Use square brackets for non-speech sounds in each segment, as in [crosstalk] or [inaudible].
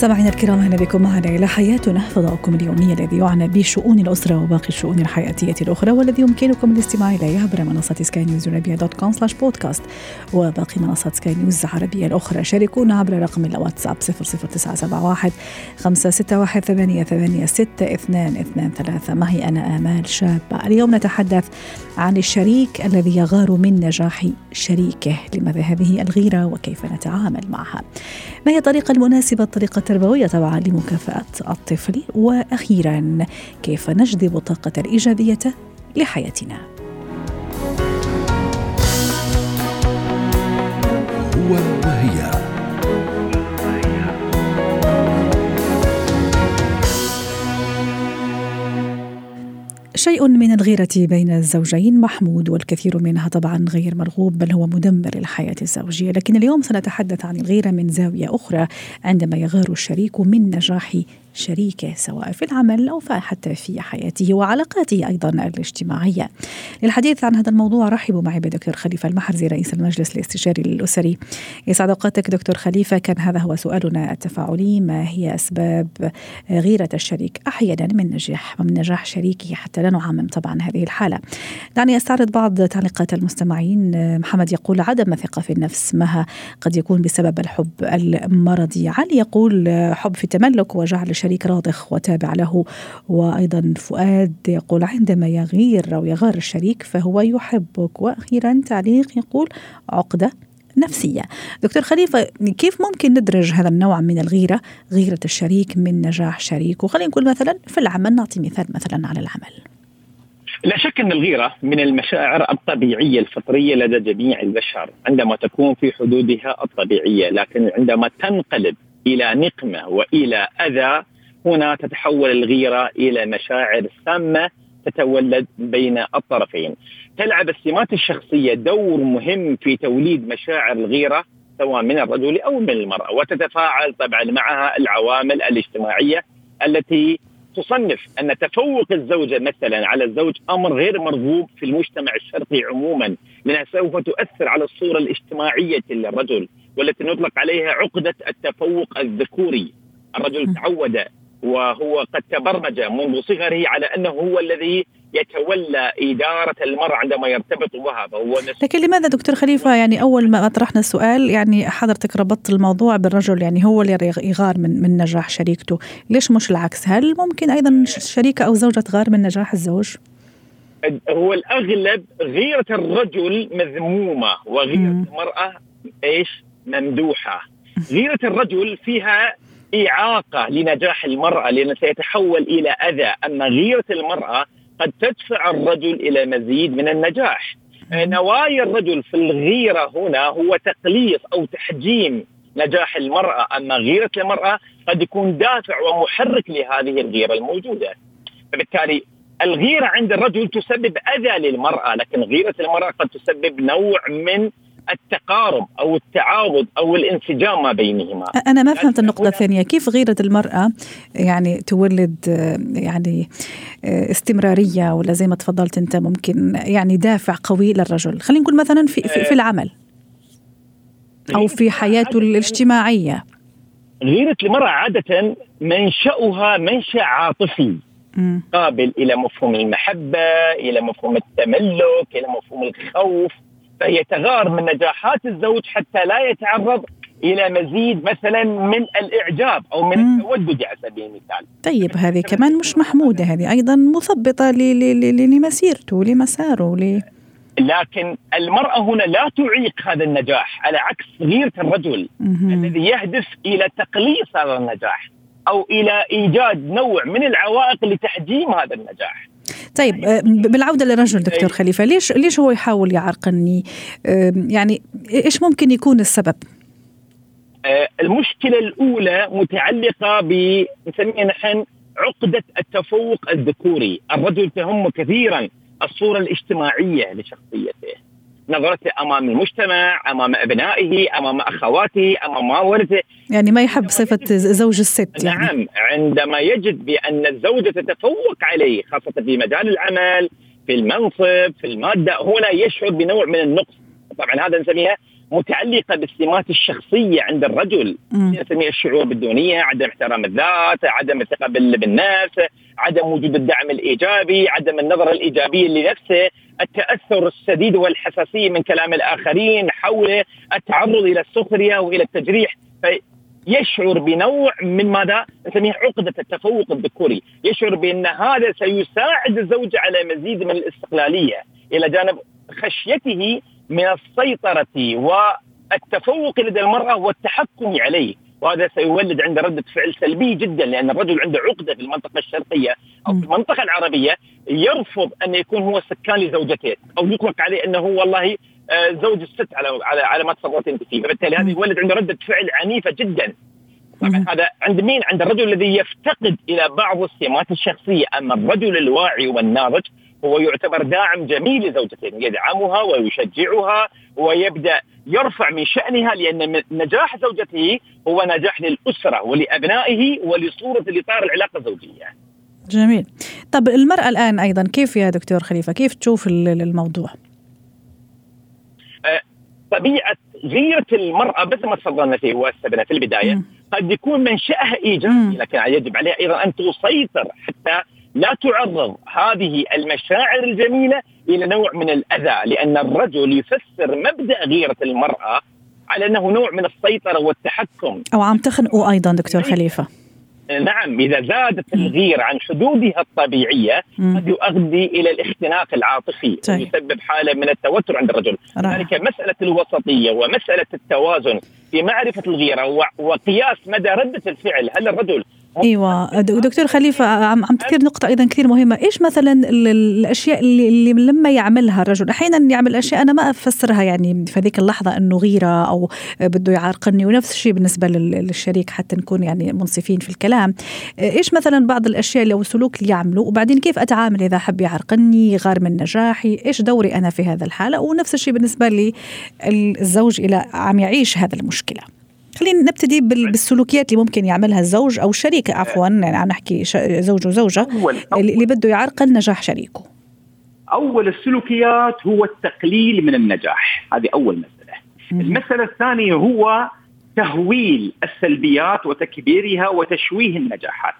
سامعينا الكرام أهلا بكم معنا إلى حياتنا. فضاؤكم اليومي الذي يعنى بشؤون الأسرة وباقي الشؤون الحياتية الأخرى والذي يمكنكم الاستماع إليه عبر منصة سكاي نيوز عربية dot com slash podcast وباقي منصات سكاي نيوز العربية الأخرى. شاركونا عبر رقم الواتساب 00971 561 88 6223 معي أنا آمال شابة. اليوم نتحدث عن الشريك الذي يغار من نجاح شريكه لماذا هذه الغيرة وكيف نتعامل معها. ما هي الطريقة المناسبة الطريقة التربوية طبعا لمكافأة الطفل. وأخيرا كيف نجذب الطاقة الإيجابية لحياتنا؟ هو شيء من الغيرة بين الزوجين محمود والكثير منها طبعا غير مرغوب بل هو مدمر للحياة الزوجية. لكن اليوم سنتحدث عن الغيرة من زاوية أخرى عندما يغار الشريك من نجاح شريكه سواء في العمل أو حتى في حياته وعلاقاته أيضا الاجتماعية. للحديث عن هذا الموضوع رحبوا معي بدكتور خليفة المحرزي رئيس المجلس الاستشاري الأسري. يسعد أوقاتك دكتور خليفة. كان هذا هو سؤالنا التفاعلي. ما هي أسباب غيرة الشريك أحيانا من نجاح من نجاح شريكه؟ حتى لا نعمم طبعا هذه الحالة. دعني أستعرض بعض تعليقات المستمعين. محمد يقول عدم ثقة في النفس ما قد يكون بسبب الحب المرضي؟ علي يقول حب في تملك وجعل الشريك راضخ وتابع له. وأيضا فؤاد يقول عندما يغير أو يغار الشريك فهو يحبك. وأخيرا تعليق يقول عقدة نفسية. دكتور خليفة كيف ممكن ندرج هذا النوع من الغيرة غيرة الشريك من نجاح شريك؟ وخلينا نقول مثلا في العمل نعطي مثال مثلا على العمل. لا شك أن الغيرة من المشاعر الطبيعية الفطرية لدى جميع البشر عندما تكون في حدودها الطبيعية. لكن عندما تنقلب إلى نقمة وإلى أذى هنا تتحول الغيرة إلى مشاعر سامة تتولد بين الطرفين. تلعب السمات الشخصية دور مهم في توليد مشاعر الغيرة سواء من الرجل أو من المرأة وتتفاعل طبعا معها العوامل الاجتماعية التي تصنف أن تفوق الزوجة مثلا على الزوج أمر غير مرغوب في المجتمع الشرقي عموما لأنها سوف تؤثر على الصورة الاجتماعية للرجل والتي نطلق عليها عقدة التفوق الذكوري الرجل تعود وهو قد تبرمج منذ صغره على أنه هو الذي يتولى إدارة المرأة عندما يرتبط بها فهو لكن لماذا دكتور خليفة؟ يعني أول ما طرحنا السؤال يعني حضرتك ربطت الموضوع بالرجل يعني هو اللي يغار من من نجاح شريكته. ليش مش العكس؟ هل ممكن أيضا شريكة أو زوجة تغار من نجاح الزوج؟ هو الأغلب غيرة الرجل مذمومة وغيرة. المرأة إيش؟ ممدوحة. غيرة الرجل فيها إعاقة لنجاح المرأة لأنه سيتحول إلى أذى أما غيرة المرأة قد تدفع الرجل إلى مزيد من النجاح. نوايا الرجل في الغيرة هنا هو تقليص أو تحجيم نجاح المرأة، أما غيرة المرأة قد يكون دافع ومحرك لهذه الغيرة الموجودة. فبالتالي الغيرة عند الرجل تسبب أذى للمرأة، لكن غيرة المرأة قد تسبب نوع من التقارب أو التعاضد أو الانسجام ما بينهما. أنا ما فهمت النقطة الثانية. كيف غيره المرأة يعني تولد يعني استمرارية ولا زي ما تفضلت أنت ممكن يعني دافع قوي للرجل؟ خلينا نقول مثلا في في, في العمل أو في حياته الاجتماعية. غيره المرأة عادة منشأها منشأ عاطفي قابل إلى مفهوم المحبة إلى مفهوم التملك إلى مفهوم الخوف. فهي تغار من نجاحات الزوج حتى لا يتعرض إلى مزيد مثلا من الإعجاب أو من التودد على سبيل المثال. طيب هذه كمان مش محمودة هذه أيضا مثبطة لمسيرته لمساره ل لكن المرأة هنا لا تعيق هذا النجاح على عكس غيرة الرجل الذي يهدف إلى تقليص هذا النجاح أو إلى إيجاد نوع من العوائق لتحجيم هذا النجاح. طيب بالعودة للرجل دكتور خليفة ليش ليش هو يحاول يعرقلني يعني إيش ممكن يكون السبب؟ المشكلة الأولى متعلقة بنسميها نحن عقدة التفوق الذكوري. الرجل تهم كثيرا الصورة الاجتماعية لشخصيته. نظرته أمام المجتمع أمام أبنائه أمام أخواته أمام والده يعني ما يحب صفة زوج الست يعني. نعم. عندما يجد بأن الزوجة تتفوق عليه خاصة في مجال العمل في المنصب في المادة هنا يشعر بنوع من النقص. طبعا هذا نسميها متعلقة بالسمات الشخصية عند الرجل. نسميها الشعور بالدونية عدم احترام الذات عدم الثقة بالنفس عدم وجود الدعم الإيجابي عدم النظرة الإيجابية لنفسه التأثر الشديد والحساسية من كلام الآخرين حوله التعرض إلى السخرية وإلى التجريح. يشعر بنوع من ماذا؟ نسميه عقدة التفوق الذكوري، يشعر بأن هذا سيساعد الزوج على مزيد من الاستقلالية. إلى جانب خشيته من السيطرة والتفوق لدى المرأة والتحكم عليه. وهذا سيولد عنده ردة فعل سلبية جدا لأن الرجل عنده عقدة في المنطقة الشرقية أو في المنطقة العربية يرفض أن يكون هو سكان لزوجته. أو يطلق عليه أنه والله آه، زوج الست على على على ما تصرفت أنت فيه، فبالتالي هذا يولد عنده رده فعل عنيفة جدا. طبعا هذا عند مين؟ عند الرجل الذي يفتقد إلى بعض السمات الشخصية، أما الرجل الواعي والناضج هو يعتبر داعم جميل لزوجته يدعمها ويشجعها ويبدا يرفع من شأنها لأن نجاح زوجته هو نجاح للأسرة ولأبنائه ولصورة الاطار العلاقة الزوجية. جميل. طب المرأة الآن أيضا كيف يا دكتور خليفة؟ كيف تشوف الموضوع؟ أه، طبيعة غيره المرأة مثل ما تفضلنا فيه وسبنا في البداية قد يكون منشأها إيجابي لكن يجب عليها أيضا أن تسيطر حتى لا تعرض هذه المشاعر الجميلة إلى نوع من الأذى لأن الرجل يفسر مبدأ غيرة المرأة على أنه نوع من السيطرة والتحكم. أو عم تخنقوا أيضا دكتور خليفة. نعم إذا زادت الغيره عن حدودها الطبيعية قد يؤدي إلى الاختناق العاطفي طيب. ويسبب حالة من التوتر عند الرجل. لذلك مسألة الوسطية ومسألة التوازن في معرفة الغيرة وقياس مدى ردة الفعل. هل الرجل أيوه. دكتور خليفة عم تذكر نقطة أيضا كثير مهمة. إيش مثلا الأشياء اللي, اللي لما يعملها الرجل؟ أحيانا يعمل أشياء أنا ما أفسرها يعني في هذيك اللحظة إنه غيرة أو بده يعرقلني ونفس الشيء بالنسبة للشريك حتى نكون يعني منصفين في الكلام. إيش مثلا بعض الأشياء اللي أو السلوك اللي يعمله وبعدين كيف أتعامل إذا حب يعرقلني يغار من نجاحي؟ إيش دوري أنا في هذا الحالة؟ ونفس الشيء بالنسبة لي الزوج إلى عم يعيش هذا المشكلة. خلينا نبتدي بالسلوكيات اللي ممكن يعملها الزوج أو الشريك عفوا يعني عم نحكي زوج وزوجة أول أول اللي بده يعرقل نجاح شريكه. أول السلوكيات هو التقليل من النجاح. هذه أول مسألة. المسألة الثانية هو تهويل السلبيات وتكبيرها وتشويه النجاحات.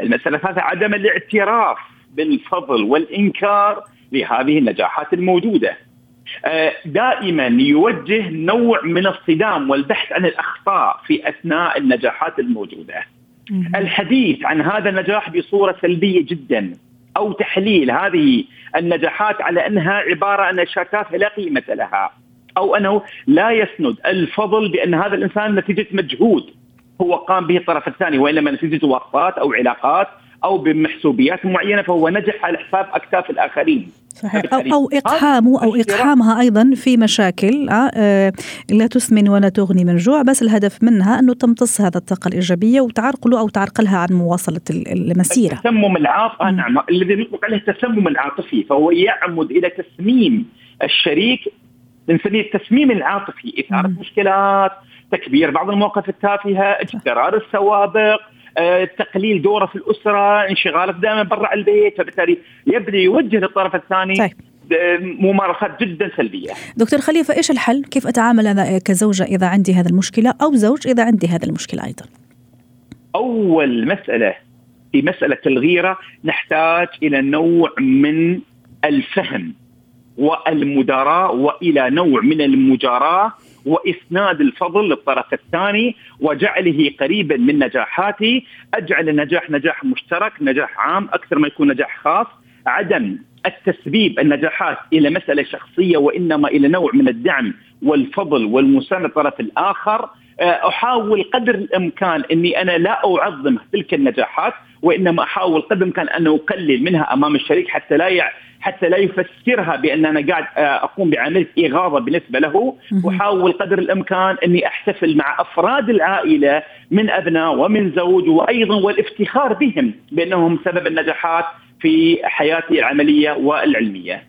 المسألة الثالثة عدم الاعتراف بالفضل والإنكار لهذه النجاحات الموجودة. آه، دائما يوجه نوع من الصدام والبحث عن الأخطاء في أثناء النجاحات الموجودة. الحديث عن هذا النجاح بصورة سلبية جدا أو تحليل هذه النجاحات على أنها عبارة عن نشاطات لا قيمة لها أو أنه لا يسند الفضل بأن هذا الإنسان نتيجة مجهود هو قام به الطرف الثاني وإنما نتيجة وقفات أو علاقات أو بمحسوبيات معينة فهو نجح على حساب أكتاف الآخرين. صحيح. أو, أو إقحامه أو إقحامها أيضا في مشاكل آه، آه، لا تسمن ولا تغني من جوع بس الهدف منها أنه تمتص هذا الطاقة الإيجابية وتعرقله أو تعرقلها عن مواصلة المسيرة. التسمم العاطفي نعم. الذي نطلق عليه التسمم العاطفي فهو يعمد إلى تسميم الشريك. نسميه التسميم العاطفي إثارة مشكلات تكبير بعض المواقف التافهة اجترار السوابق آه، تقليل دوره في الاسره انشغاله دائما برا البيت فبالتالي يبدأ يوجه للطرف الثاني طيب. ممارسات جدا سلبية. دكتور خليفة إيش الحل؟ كيف أتعامل أنا كزوجة إذا عندي هذه المشكلة أو زوج إذا عندي هذه المشكلة أيضا؟ أول مسألة في مسألة الغيرة نحتاج إلى نوع من الفهم والمداراة وإلى نوع من المجاراة وإسناد الفضل للطرف الثاني وجعله قريبا من نجاحاتي. أجعل النجاح نجاح مشترك نجاح عام أكثر ما يكون نجاح خاص. عدم التسبيب النجاحات إلى مسألة شخصية وإنما إلى نوع من الدعم والفضل والمساندة الطرف الآخر. آه، أحاول قدر الإمكان إني أنا لا أعظم تلك النجاحات وإنما أحاول قدر الإمكان أن أقلل منها أمام الشريك حتى لا حتى لا يفسرها بأن أنا قاعد آه، أقوم بعمليه إغاظة بالنسبة له واحاول قدر الإمكان أني أحتفل مع أفراد العائلة من أبناء ومن زوج وأيضا والافتخار بهم بأنهم سبب النجاحات في حياتي العملية والعلمية.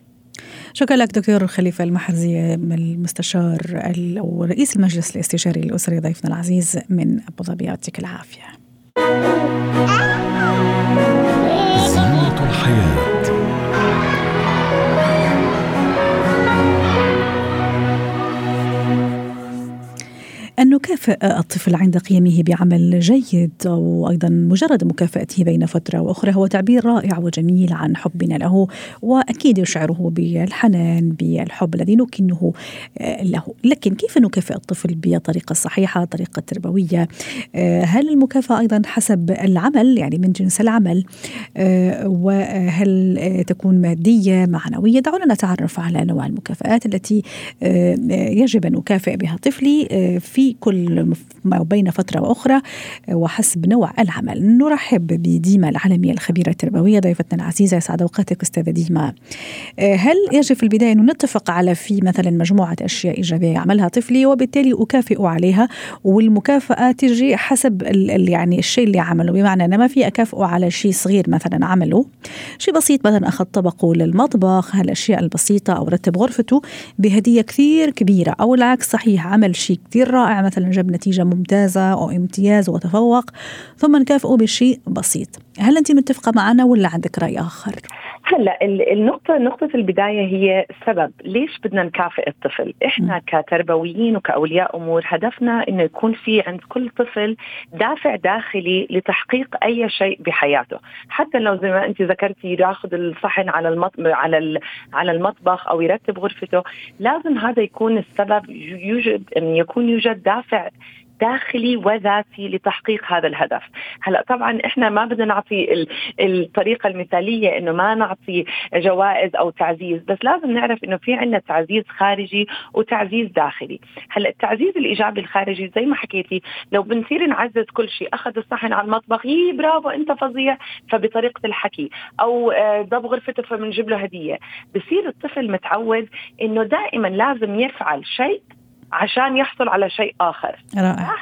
شكرا لك دكتور خليفة المحرزي المستشار أو رئيس المجلس الاستشاري الأسري ضيفنا العزيز من أبو ظبي يعطيك العافية أن نكافئ الطفل عند قيامه بعمل جيد أو أيضا مجرد مكافأته بين فترة وأخرى هو تعبير رائع وجميل عن حبنا له وأكيد يشعره بالحنان بالحب الذي نكنه آه، له. لكن كيف نكافئ الطفل بطريقة صحيحة طريقة تربوية؟ آه، هل المكافأة أيضا حسب العمل؟ يعني من جنس العمل آه، وهل تكون مادية معنوية؟ دعونا نتعرف على نوع المكافآت التي يجب أن نكافئ بها طفلي في كل بين فترة وأخرى وحسب نوع العمل. نرحب بديما العالمية الخبيرة التربوية ضيفتنا العزيزة يسعد أوقاتك أستاذة ديما. هل يجب في البداية أن نتفق على في مثلا مجموعة أشياء إيجابية يعملها طفلي وبالتالي أكافئ عليها والمكافأة تجي حسب يعني الشيء اللي عمله بمعنى أنا ما في أكافئه على شيء صغير مثلا عمله شيء بسيط مثلا أخذ طبقه للمطبخ هالأشياء البسيطة أو رتب غرفته بهدية كثير كبيرة أو العكس صحيح عمل شيء كثير رائع مثلا جاب نتيجة ممتازة أو امتياز وتفوق ثم نكافئه بشيء بسيط هل أنت متفقة معنا ولا عندك رأي آخر؟ هلا النقطة نقطة البداية هي السبب ليش بدنا نكافئ الطفل؟ إحنا. كتربويين وكأولياء أمور هدفنا إنه يكون في عند كل طفل دافع داخلي لتحقيق أي شيء بحياته، حتى لو زي ما أنت ذكرتي ياخذ الصحن على المطبخ على على المطبخ أو يرتب غرفته، لازم هذا يكون السبب يوجد أن يكون يوجد دافع داخلي وذاتي لتحقيق هذا الهدف هلا طبعا إحنا ما بدنا نعطي الطريقة المثالية إنه ما نعطي جوائز أو تعزيز بس لازم نعرف إنه في عندنا تعزيز خارجي وتعزيز داخلي. هلا التعزيز الإيجابي الخارجي زي ما حكيتي لو بنصير نعزز كل شيء أخذ الصحن على المطبخ يي برافو أنت فظيع فبطريقة الحكي. أو آه، ضب غرفته فبنجيب له هدية. بصير الطفل متعود إنه دائما لازم يفعل شيء عشان يحصل على شيء آخر. رائع.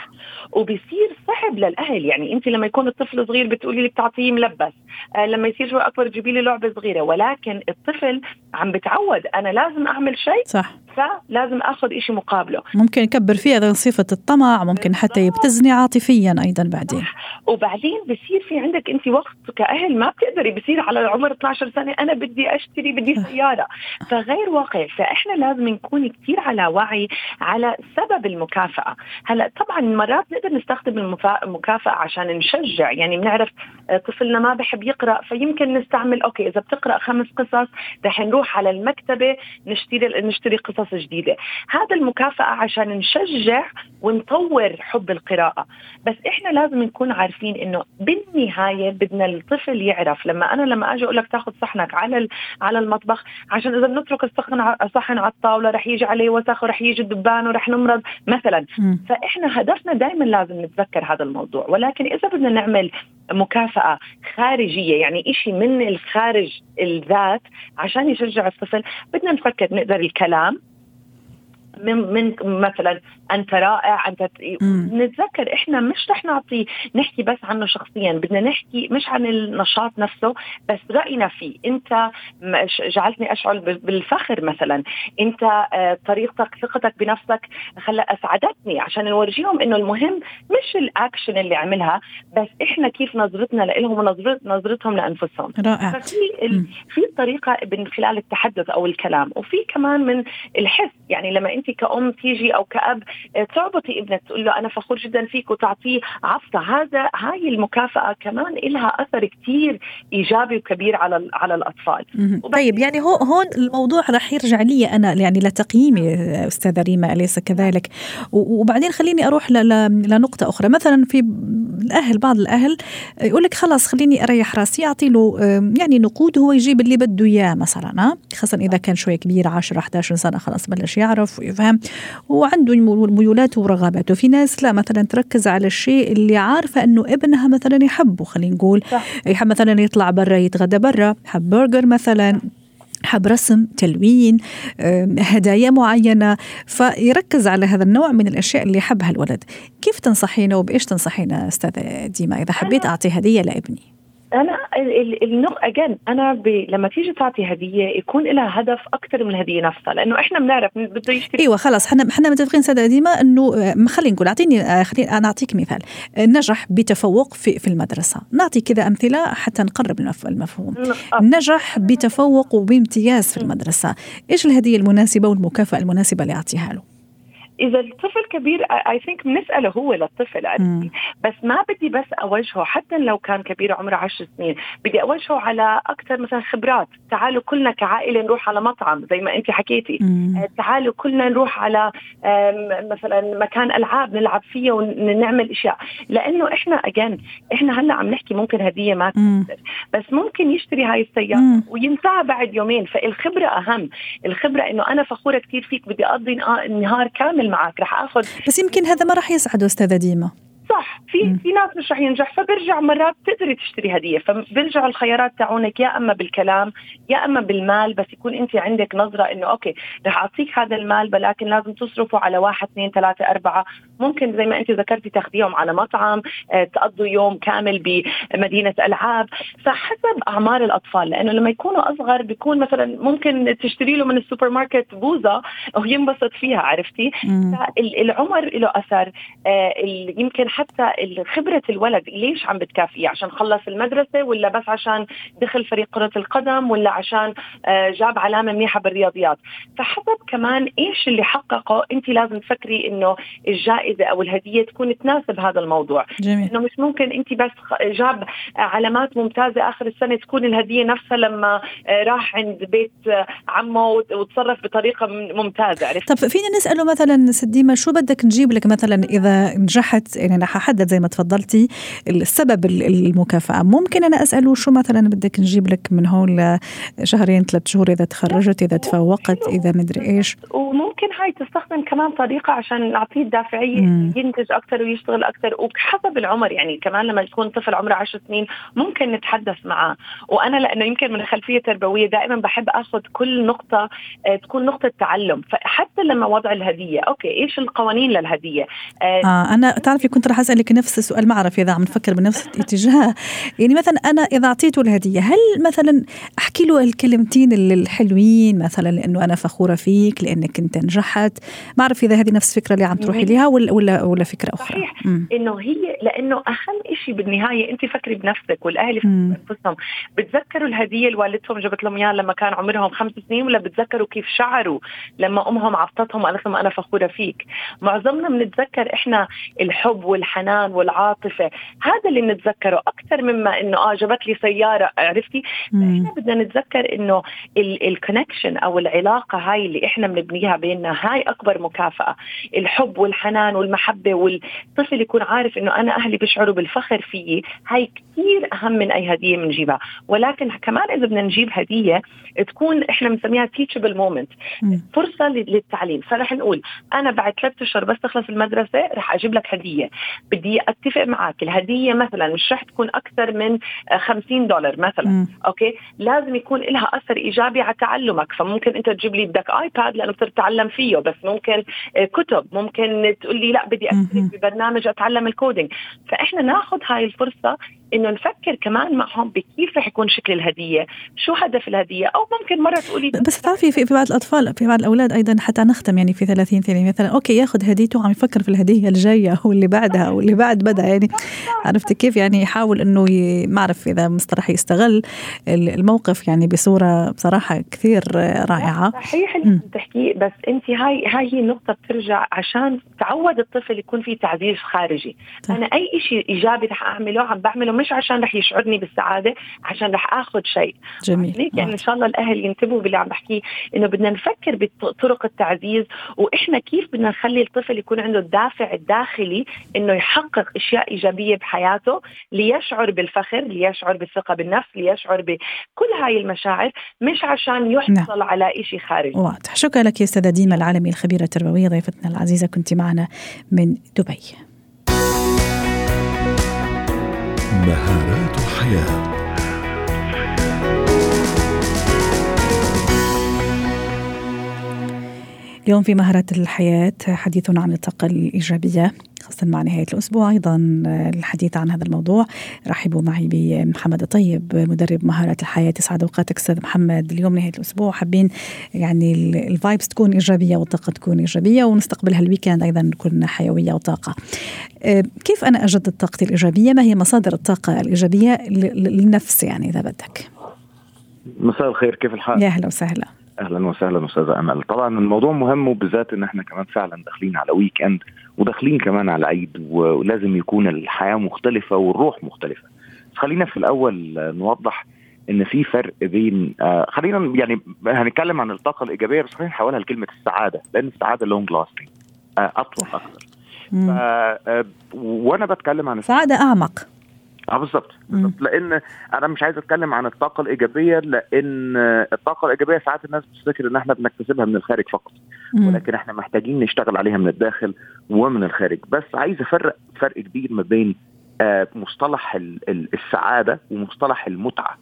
وبيصير صعب للأهل. يعني أنت لما يكون الطفل صغير بتقولي لي بتعطيه ملبس. آه لما يصير شوي أكبر تجيبي لي لعبة صغيرة. ولكن الطفل عم بتعود أنا لازم أعمل شيء صح. فلازم آخذ شيء مقابله. ممكن يكبر فيه أيضا صفة الطمع ممكن حتى يبتزني عاطفيا أيضا بعدين. وبعدين بصير في عندك أنت وقت كأهل ما بتقدري. بصير على عمر 12 سنة أنا بدي أشتري بدي سيارة. فغير واقع. فإحنا لازم نكون كثير على وعي على سبب المكافأة. هلا طبعا مرات نقدر نستخدم المكافأة عشان نشجع. يعني بنعرف آه، طفلنا ما بحب يقرأ فيمكن نستعمل أوكي إذا بتقرأ خمس قصص رح نروح على المكتبة نشتري نشتري قصص جديدة. هذا المكافأة عشان نشجع ونطور حب القراءة. بس إحنا لازم نكون عارفين إنه بالنهاية بدنا الطفل يعرف. لما أنا لما أجي أقول لك تاخذ صحنك على على المطبخ عشان إذا بنترك الصحن على الطاولة رح يجي عليه وسخ ورح يجي دبان ورح نمرض مثلا م. فإحنا هدفنا دائما لازم نتذكر هذا الموضوع ولكن إذا بدنا نعمل مكافأة خارجية يعني إشي من الخارج الذات عشان يشجع الطفل بدنا نفكر نقدر الكلام من من مثلا. أنت رائع أنت نتذكر إحنا مش رح نعطي نحكي بس عنه شخصيا. بدنا نحكي مش عن النشاط نفسه بس رأينا فيه. أنت جعلتني أشعر بالفخر مثلا. أنت آه، طريقتك ثقتك بنفسك خلى أسعدتني. عشان نورجيهم إنه المهم مش الأكشن اللي عملها بس إحنا كيف نظرتنا لهم ونظرتهم لأنفسهم. رائع. ففي في طريقة من خلال التحدث أو الكلام. وفي كمان من الحس. يعني لما أنت كأم تيجي أو كأب آه، تعبطي ابنك تقول له أنا فخور جدا فيك وتعطيه عفطه هذا هاي المكافأة كمان لها أثر كثير إيجابي وكبير على على الأطفال. طيب يعني هو هون الموضوع رح يرجع لي أنا يعني لتقييمي أستاذة ريما أليس كذلك؟ وبعدين خليني أروح لنقطة أخرى. مثلا في الأهل بعض الأهل يقول لك خلاص خليني أريح راسي أعطي له يعني نقود هو يجيب اللي بده إياه مثلا خاصه إذا كان شوي كبير 10 11 سنة خلاص بلش يعرف ويفهم وعنده ميولاته ورغباته. في ناس لا مثلا تركز على الشيء اللي عارفة أنه ابنها مثلا يحبه خلينا نقول. يحب مثلا يطلع برا يتغدى برا. حب برجر مثلا. حب رسم تلوين هدايا معينة. فيركز على هذا النوع من الأشياء اللي يحبها الولد. كيف تنصحينا وبإيش تنصحينا أستاذة ديما؟ إذا حبيت أعطي هدية لابني. أنا النق اجين أنا ب... لما تيجي تعطي هدية يكون لها هدف أكثر من الهديه نفسها لأنه إحنا بنعرف بده يشتري. إيوه خلص إحنا إحنا متفقين سادة ديما إنه خلينا نقول أعطيني خليني أنا أعطيك مثال. نجح بتفوق في في المدرسة. نعطي كذا أمثلة حتى نقرب المفهوم. نجح بتفوق وبامتياز في المدرسة. إيش الهدية المناسبة والمكافأة المناسبة اللي أعطيها له؟ إذا الطفل كبير اي ثينك بنسأله هو للطفل عرفتي بس ما بدي بس أوجهه حتى لو كان كبير عمره 10 سنين بدي أوجهه على أكثر مثلا خبرات. تعالوا كلنا كعائلة نروح على مطعم زي ما انت حكيتي. مم. تعالوا كلنا نروح على مثلا مكان ألعاب نلعب فيه ونعمل أشياء. لأنه إحنا اجين إحنا هلأ عم نحكي ممكن هدية ما تقدر بس ممكن يشتري هاي السيارة وينساها بعد يومين. فالخبرة أهم. الخبرة إنه أنا فخورة كثير فيك بدي أقضي نهار كامل معك رح آخذ بس يمكن هذا ما راح يسعد أستاذة ديما. صح في في ناس مش رح ينجح فبرجع مرات تقدري تشتري هدية. فبرجعوا الخيارات تاعونك يا أما بالكلام يا أما بالمال بس يكون أنت عندك نظرة إنه أوكي رح أعطيك هذا المال ولكن لازم تصرفه على واحد اثنين ثلاثة أربعة. ممكن زي ما أنت ذكرتي تاخذيهم على مطعم آه، تقضوا يوم كامل بمدينة ألعاب. فحسب أعمار الأطفال لأنه لما يكونوا أصغر بيكون مثلا ممكن تشتري له من السوبر ماركت بوزة وينبسط فيها عرفتي؟ العمر له أثر آه، يمكن حتى خبرة الولد ليش عم بتكافئيه؟ عشان خلص المدرسة ولا بس عشان دخل فريق كرة القدم ولا عشان آه، جاب علامة منيحة بالرياضيات؟ فحسب كمان إيش اللي حققه أنت لازم تفكري إنه الجائزة أو الهدية تكون تناسب هذا الموضوع. جميل. إنه مش ممكن أنت بس جاب علامات ممتازة آخر السنة تكون الهدية نفسها لما آه، راح عند بيت عمه وتصرف بطريقة ممتازة عرفت؟ طب فينا نسأله مثلا سديمة شو بدك نجيب لك مثلا إذا نجحت؟ يعني ححدد زي ما تفضلتي السبب المكافأة. ممكن أنا أسأله شو مثلا بدك نجيب لك من هون شهرين ثلاث شهور إذا تخرجت إذا تفوقت إذا مدري إيش؟ وممكن هاي تستخدم كمان طريقة عشان نعطيه الدافعية ينتج أكثر ويشتغل أكثر وحسب العمر يعني كمان لما يكون طفل عمره 10 سنين ممكن نتحدث معاه. وأنا لأنه يمكن من خلفية تربوية دائما بحب أخذ كل نقطة آه، تكون نقطة تعلم. فحتى لما وضع الهدية أوكي إيش القوانين للهدية؟ آه, آه أنا تعرفي كنت راح أسألك نفس السؤال ما أعرف إذا عم نفكر بنفس الاتجاه. يعني مثلا أنا إذا أعطيته الهدية هل مثلا أحكي له الكلمتين الحلوين مثلا لأنه أنا فخورة فيك لأنك أنت نجحت. ما أعرف إذا هذه نفس الفكرة اللي عم تروحي لها ولا ولا ولا فكرة أخرى. صحيح. إنه هي لأنه أهم شيء بالنهاية أنت فكري بنفسك والأهل يفكروا بأنفسهم. بتذكروا الهدية اللي والدتهم جابت لهم إياها لما كان عمرهم خمس سنين ولا بتذكروا كيف شعروا لما أمهم عطتهم قالت لهم أنا فخورة فيك؟ معظمنا بنتذكر إحنا الحب والحنان والعاطفة. هذا اللي بنتذكره أكثر مما إنه آه جابت لي سيارة عرفتي؟ إحنا بدنا نتذكر إنه ال connection أو العلاقة هاي اللي إحنا بنبنيها بيننا هاي أكبر مكافأة. الحب والحنان والمحبة والطفل يكون عارف إنه أنا أهلي بيشعروا بالفخر فيي. هاي كثير أهم من أي هدية بنجيبها ولكن كمان إذا بدنا نجيب هدية تكون إحنا بنسميها teachable moment فرصة للتعليم. فرح نقول أنا بعد ثلاث أشهر بس تخلص المدرسة رح أجيب لك هدية. بدي أتفق معك. الهدية مثلا مش رح تكون أكثر من 50 دولار مثلا. م. Okay؟ لازم يكون لها أثر إيجابي على تعلمك. فممكن أنت تجيب لي بدك iPad لأنه بتصير تتعلم فيه. بس ممكن آه، كتب. ممكن تقول لي لا بدي اشترك ببرنامج أتعلم ال coding فإحنا ناخذ هاي الفرصة إنه نفكر كمان معهم بكيف رح يكون شكل الهدية، شو هدف الهدية؟ أو ممكن مرة تقولي بس تعرفي في, في بعض الأطفال في بعض الأولاد أيضا حتى نختم يعني في 30 ثانية مثلا okay ياخذ هديته عم يفكر في الهدية الجاية أو اللي بعدها أو اللي بعد بدأ يعني. عرفتي كيف؟ يعني يحاول إنه ما أعرف إذا مصطلح يستغل الموقف يعني بصورة بصراحة كثير رائعة. صحيح اللي بتحكيه بس أنت هاي هاي هي النقطه بترجع عشان تعود الطفل يكون في تعزيز خارجي. طيب. أنا أي شيء إيجابي رح أعمله عم بعمله مش عشان رح يشعرني بالسعادة عشان رح آخذ شيء. جميل. يعني إن شاء الله الأهل ينتبهوا باللي عم بحكيه إنه بدنا نفكر بطرق التعزيز وإحنا كيف بدنا نخلي الطفل يكون عنده الدافع الداخلي إنه يحقق أشياء إيجابية بحياته ليشعر بالفخر ليشعر بالثقة بالنفس ليشعر بكل هاي المشاعر مش عشان يحصل نعم. على شيء خارجي. واضح. شكرا لك يا أستاذة ديما العالمي الخبيرة التربوية ضيفتنا العزيزة كنت معنا من دبي. مهارات الحياة اليوم في مهارات الحياة حديثنا عن الطاقة الإيجابية. خاصة مع نهاية الأسبوع أيضا آه، الحديث عن هذا الموضوع. رحبوا معي بمحمد الطيب مدرب مهارات الحياة. يسعد أوقاتك أستاذ محمد. اليوم نهاية الأسبوع حابين يعني ال vibes تكون إيجابية والطاقة تكون إيجابية ونستقبل هال weekend أيضا نكون حيوية وطاقة. آه، كيف أنا أجدد طاقتي الإيجابية؟ ما هي مصادر الطاقة الإيجابية للنفس يعني إذا بدك؟ مساء الخير كيف الحال؟ يا أهلا وسهلا. أهلا وسهلا أستاذة أمل. طبعا الموضوع مهم وبالذات إن إحنا كمان فعلا داخلين على weekend وداخلين كمان على عيد ولازم يكون الحياة مختلفة والروح مختلفة. خلينا في الأول نوضح إن في فرق بين آه خلينا يعني هنتكلم عن الطاقة الإيجابية بس خلينا نحولها لكلمة السعادة لأن السعادة long lasting آه أطول أكثر آه وأنا بتكلم عن السعاده أعمق. آه بالظبط. لأن أنا مش عايز أتكلم عن الطاقة الإيجابية لأن الطاقة الإيجابية ساعات الناس بتفتكر إن إحنا بنكتسبها من الخارج فقط. ولكن إحنا محتاجين نشتغل عليها من الداخل ومن الخارج. بس عايز أفرق فرق كبير ما بين آه مصطلح السعادة ومصطلح المتعة.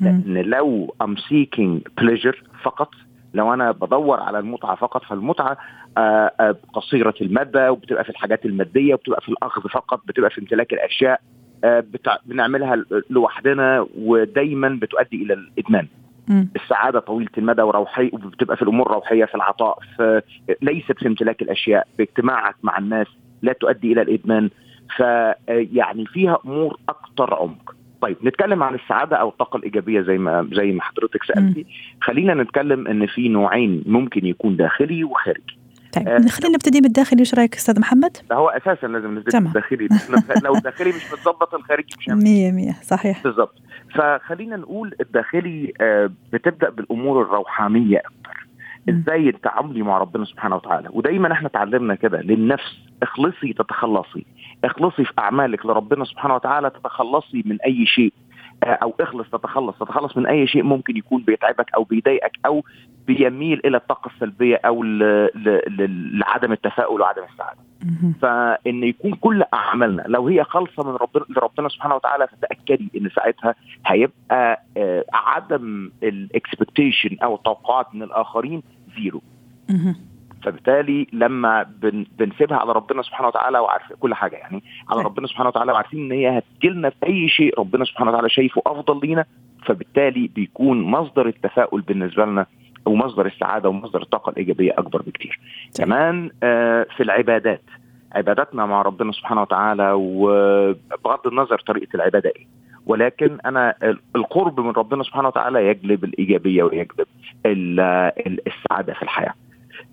لأن لو I'm seeking pleasure فقط لو أنا بدور على المتعة فقط فالمتعة آه آه قصيرة المدى وبتبقى في الحاجات المادية وبتبقى في الأخذ فقط بتبقى في امتلاك الأشياء. بتع... بنعملها لوحدنا ودايما بتؤدي إلى الإدمان. م. السعادة طويلة المدى وروحيه وبتبقى في الأمور الروحية في العطاء في ليست في امتلاك الأشياء باجتماعك مع الناس لا تؤدي إلى الإدمان. فيعني فيها أمور أكثر عمق. طيب نتكلم عن السعادة أو الطاقة الإيجابية زي ما زي ما حضرتك سالتي خلينا نتكلم إن في نوعين ممكن يكون داخلي وخارجي. طيب آه خلينا نبتدي بالداخلي إيش رأيك أستاذ محمد؟ هو أساسا لازم نبتدي بالداخلي لو الداخلي. مش [laughs] متظبط الخارجي مش 100 100 صحيح. بالظبط. فخلينا نقول الداخلي آه بتبدأ بالأمور الروحانية أكتر. إزاي تعاملي مع ربنا سبحانه وتعالى؟ ودايما إحنا اتعلمنا كده للنفس اخلصي تتخلصي. اخلصي في أعمالك لربنا سبحانه وتعالى تتخلصي من أي شيء. أو اخلص تتخلص تتخلص من أي شيء ممكن يكون بيتعبك أو بيضايقك أو بيميل إلى الطاقة السلبية أو لعدم التفاؤل وعدم السعادة. فإن يكون كل أعمالنا لو هي خالصة من ربنا لربنا سبحانه وتعالى فتأكدي إن ساعتها هيبقى عدم ال expectation أو التوقعات من الآخرين zero. فبالتالي لما بن بنسيبها على ربنا سبحانه وتعالى وعارف كل حاجة يعني على ربنا سبحانه وتعالى وعارفين إن هي هتجيلنا في أي شيء ربنا سبحانه وتعالى شايفه أفضل لينا فبالتالي بيكون مصدر التفاؤل بالنسبة لنا ومصدر السعادة ومصدر الطاقة الإيجابية أكبر بكتير. كمان آه في العبادات عباداتنا مع ربنا سبحانه وتعالى وبغض النظر طريقة العبادة إيه ولكن أنا القرب من ربنا سبحانه وتعالى يجلب الإيجابية ويجلب السعادة في الحياة.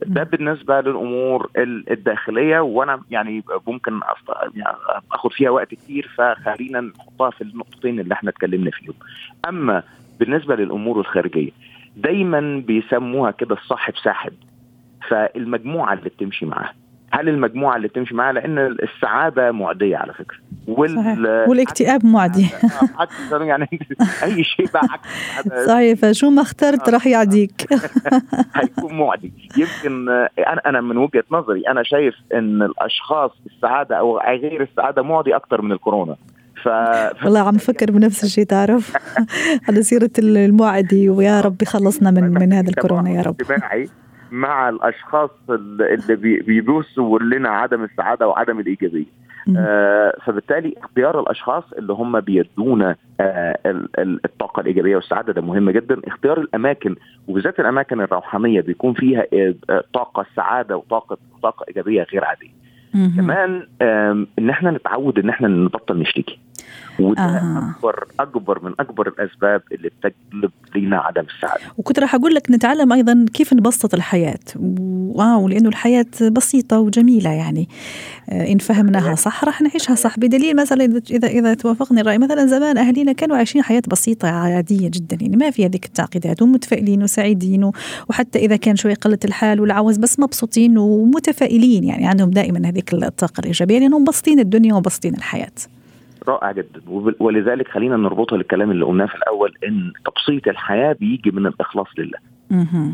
ده بالنسبة للأمور الداخلية وأنا يعني ممكن يعني أخد فيها وقت كتير فخلينا نحطها في النقطتين اللي إحنا اتكلمنا فيهم. أما بالنسبة للأمور الخارجية دايما بيسموها كده الصاحب ساحب فالمجموعة اللي بتمشي معاها هل المجموعة اللي بتمشي معاها؟ لأن السعادة معدية على فكرة. وال... والاكتئاب معدي. [laughs] يعني أي شيء بقى عكس صحيح. فشو ما اخترت راح يعديك. [laughs] هيكون معدي. يمكن أنا أنا من وجهة نظري أنا شايف إن الأشخاص السعادة أو غير السعادة معدي أكثر من الكورونا. ف... والله عم فكر بنفس الشيء تعرف؟ [laughs] على سيرة المعدي ويا رب يخلصنا من من هذا الكورونا يا رب. مع الأشخاص اللي بيدوسوا لنا عدم السعادة وعدم الإيجابية. آه فبالتالي اختيار الأشخاص اللي هم بيدونا آه الطاقة الإيجابية والسعادة ده مهم جدا. اختيار الأماكن وبالذات الأماكن الروحانية بيكون فيها آه طاقة سعادة وطاقة طاقة إيجابية غير عادية. كمان إن إحنا نتعود إن إحنا نبطل نشتكي. وده آه. اكبر أكبر من أكبر الأسباب اللي بتجلب لنا عدم السعادة. وكنت راح أقول لك نتعلم أيضا كيف نبسط الحياة. واو لأنه الحياة بسيطة وجميلة يعني. إن فهمناها صح راح نعيشها صح. بدليل مثلا اذا اذا توافقني الرأي مثلا زمان اهالينا كانوا عايشين حياة بسيطة عادية جدا. يعني ما في هذيك التعقيدات ومتفائلين وسعيدين وحتى إذا كان شوي قلة الحال والعوز بس مبسوطين ومتفائلين. يعني عندهم دائما هذيك الطاقة الإيجابية لأنهم مبسطين الدنيا ومبسطين الحياة. رائع جدا. ولذلك خلينا نربطها للكلام اللي قلناه في الأول إن تبسيط الحياة بيجي من الإخلاص لله.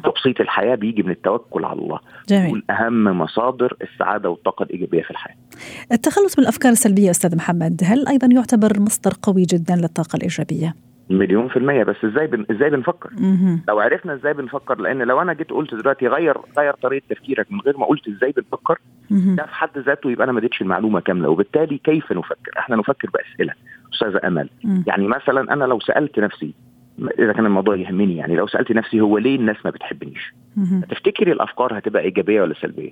تبسيط الحياة بيجي من التوكل على الله. جميل. والاهم مصادر السعادة والطاقة الإيجابية في الحياة. التخلص من الافكار السلبية أستاذ محمد هل أيضا يعتبر مصدر قوي جدا للطاقة الإيجابية؟ مليون في المية بس إزاي بن... إزاي بنفكر مهم. لو عرفنا إزاي بنفكر لأن لو أنا جيت قلت دلوقتي غير غير طريقة تفكيرك من غير ما قلت إزاي بنفكر مهم. ده في حد ذاته يبقى أنا ما اديتش المعلومة كاملة وبالتالي كيف نفكر إحنا نفكر بأسئلة أستاذة أمل مم. يعني مثلا أنا لو سألت نفسي إذا كان الموضوع يهمني يعني لو سألت نفسي هو ليه الناس ما بتحبنيش. تفتكري الأفكار هتبقى إيجابية ولا سلبية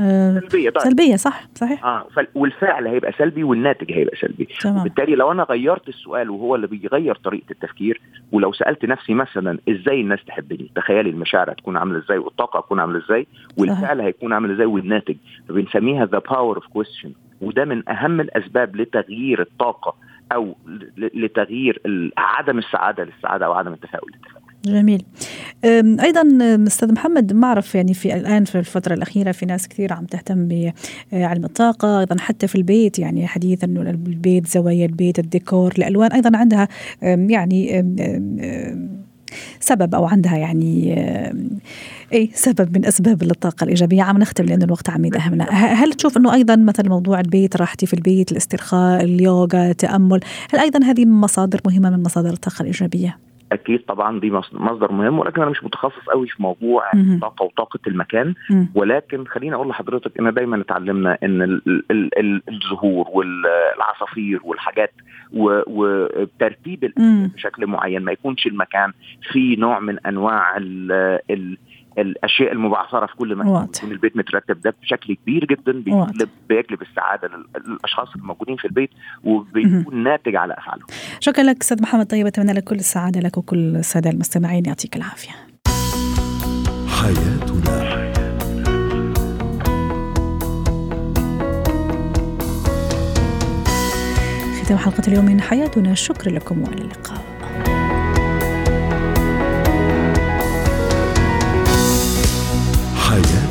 آه، سلبية طيب. سلبية صح صحيح. آه والفعل هيبقى سلبي والناتج هيبقى سلبي. تمام. وبالتالي لو أنا غيرت السؤال وهو اللي بيغير طريقة التفكير ولو سألت نفسي مثلا إزاي الناس تحبني تخيلي المشاعر هتكون عاملة إزاي والطاقة هتكون عاملة إزاي والفعل هيكون عامل إزاي والناتج فبنسميها the power of question وده من أهم الأسباب لتغيير الطاقة أو لتغيير عدم السعادة للسعادة أو عدم التفاؤل. للتفاؤل جميل. أيضا أستاذ محمد ما اعرف يعني في الآن في الفترة الأخيرة في ناس كثير عم تهتم بعلم الطاقة أيضا حتى في البيت يعني حديث إنه البيت زوايا البيت الديكور الألوان أيضا عندها يعني سبب أو عندها يعني أي سبب من أسباب الطاقة الإيجابية. عم نختم لأنه الوقت عم يدهمنا ه- هل تشوف إنه أيضا مثلا موضوع البيت راحتي في البيت الاسترخاء اليوغا التأمل هل أيضا هذه مصادر مهمة من مصادر الطاقة الإيجابية؟ أكيد طبعا دي مص- مصدر مهم ولكن أنا مش متخصص قوي في موضوع. الطاقه وطاقة المكان. ولكن خليني أقول لحضرتك إن دايما اتعلمنا إن ال- ال- ال- الزهور والعصافير والحاجات وترتيب. بشكل معين ما يكونش المكان فيه نوع من أنواع ال ال الأشياء المبعثرة في كل مكان واضح. يكون البيت مترتب. ده بشكل كبير جدا. بيجلب بيجلب السعادة لل- للأشخاص الموجودين في البيت وبيكون ناتج على أفعالهم. شكرا لك أستاذ محمد. طيب أتمنى لك كل السعادة لك وكل السادة المستمعين. يعطيك العافية. حياتنا. ختام حلقة اليوم من حياتنا. شكرا لكم وإلى اللقاء. Yeah.